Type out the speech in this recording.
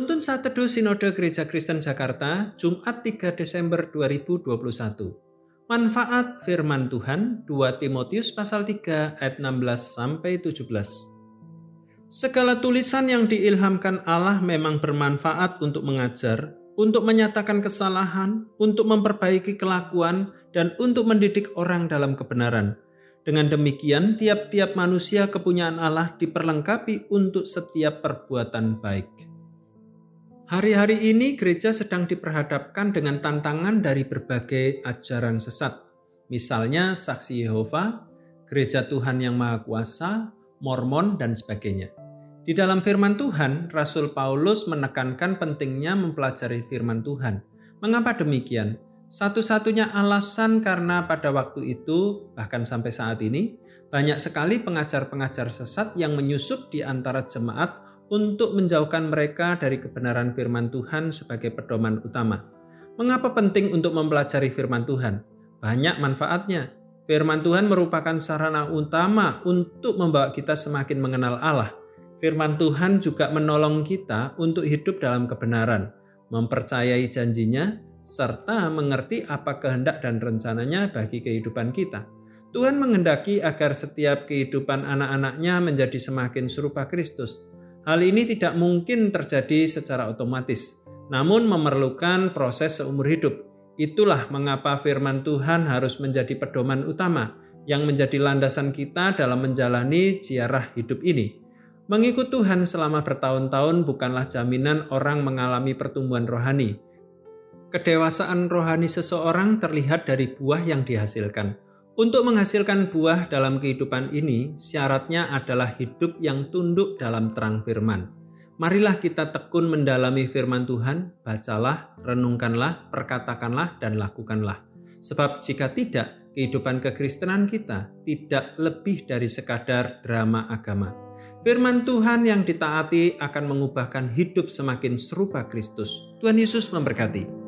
Penuntun saat teduh Sinode Gereja Kristen Jakarta, Jumat 3 Desember 2021. Manfaat firman Tuhan 2 Timotius pasal 3 ayat 16 sampai 17. Segala tulisan yang diilhamkan Allah memang bermanfaat untuk mengajar, untuk menyatakan kesalahan, untuk memperbaiki kelakuan, dan untuk mendidik orang dalam kebenaran. Dengan demikian, tiap-tiap manusia kepunyaan Allah diperlengkapi untuk setiap perbuatan baik. Hari-hari ini gereja sedang diperhadapkan dengan tantangan dari berbagai ajaran sesat. Misalnya saksi Yehova, gereja Tuhan yang Maha Kuasa, Mormon, dan sebagainya. Di dalam firman Tuhan, Rasul Paulus menekankan pentingnya mempelajari firman Tuhan. Mengapa demikian? Satu-satunya alasan karena pada waktu itu, bahkan sampai saat ini, banyak sekali pengajar-pengajar sesat yang menyusup di antara jemaat untuk menjauhkan mereka dari kebenaran firman Tuhan sebagai pedoman utama. Mengapa penting untuk mempelajari firman Tuhan? Banyak manfaatnya. Firman Tuhan merupakan sarana utama untuk membawa kita semakin mengenal Allah. Firman Tuhan juga menolong kita untuk hidup dalam kebenaran, mempercayai janjinya, serta mengerti apa kehendak dan rencananya bagi kehidupan kita. Tuhan menghendaki agar setiap kehidupan anak-anaknya menjadi semakin serupa Kristus. Hal ini tidak mungkin terjadi secara otomatis, namun memerlukan proses seumur hidup. Itulah mengapa firman Tuhan harus menjadi pedoman utama yang menjadi landasan kita dalam menjalani ziarah hidup ini. Mengikut Tuhan selama bertahun-tahun bukanlah jaminan orang mengalami pertumbuhan rohani. Kedewasaan rohani seseorang terlihat dari buah yang dihasilkan. Untuk menghasilkan buah dalam kehidupan ini, syaratnya adalah hidup yang tunduk dalam terang firman. Marilah kita tekun mendalami firman Tuhan, bacalah, renungkanlah, perkatakanlah, dan lakukanlah. Sebab jika tidak, kehidupan kekristenan kita tidak lebih dari sekadar drama agama. Firman Tuhan yang ditaati akan mengubahkan hidup semakin serupa Kristus. Tuhan Yesus memberkati.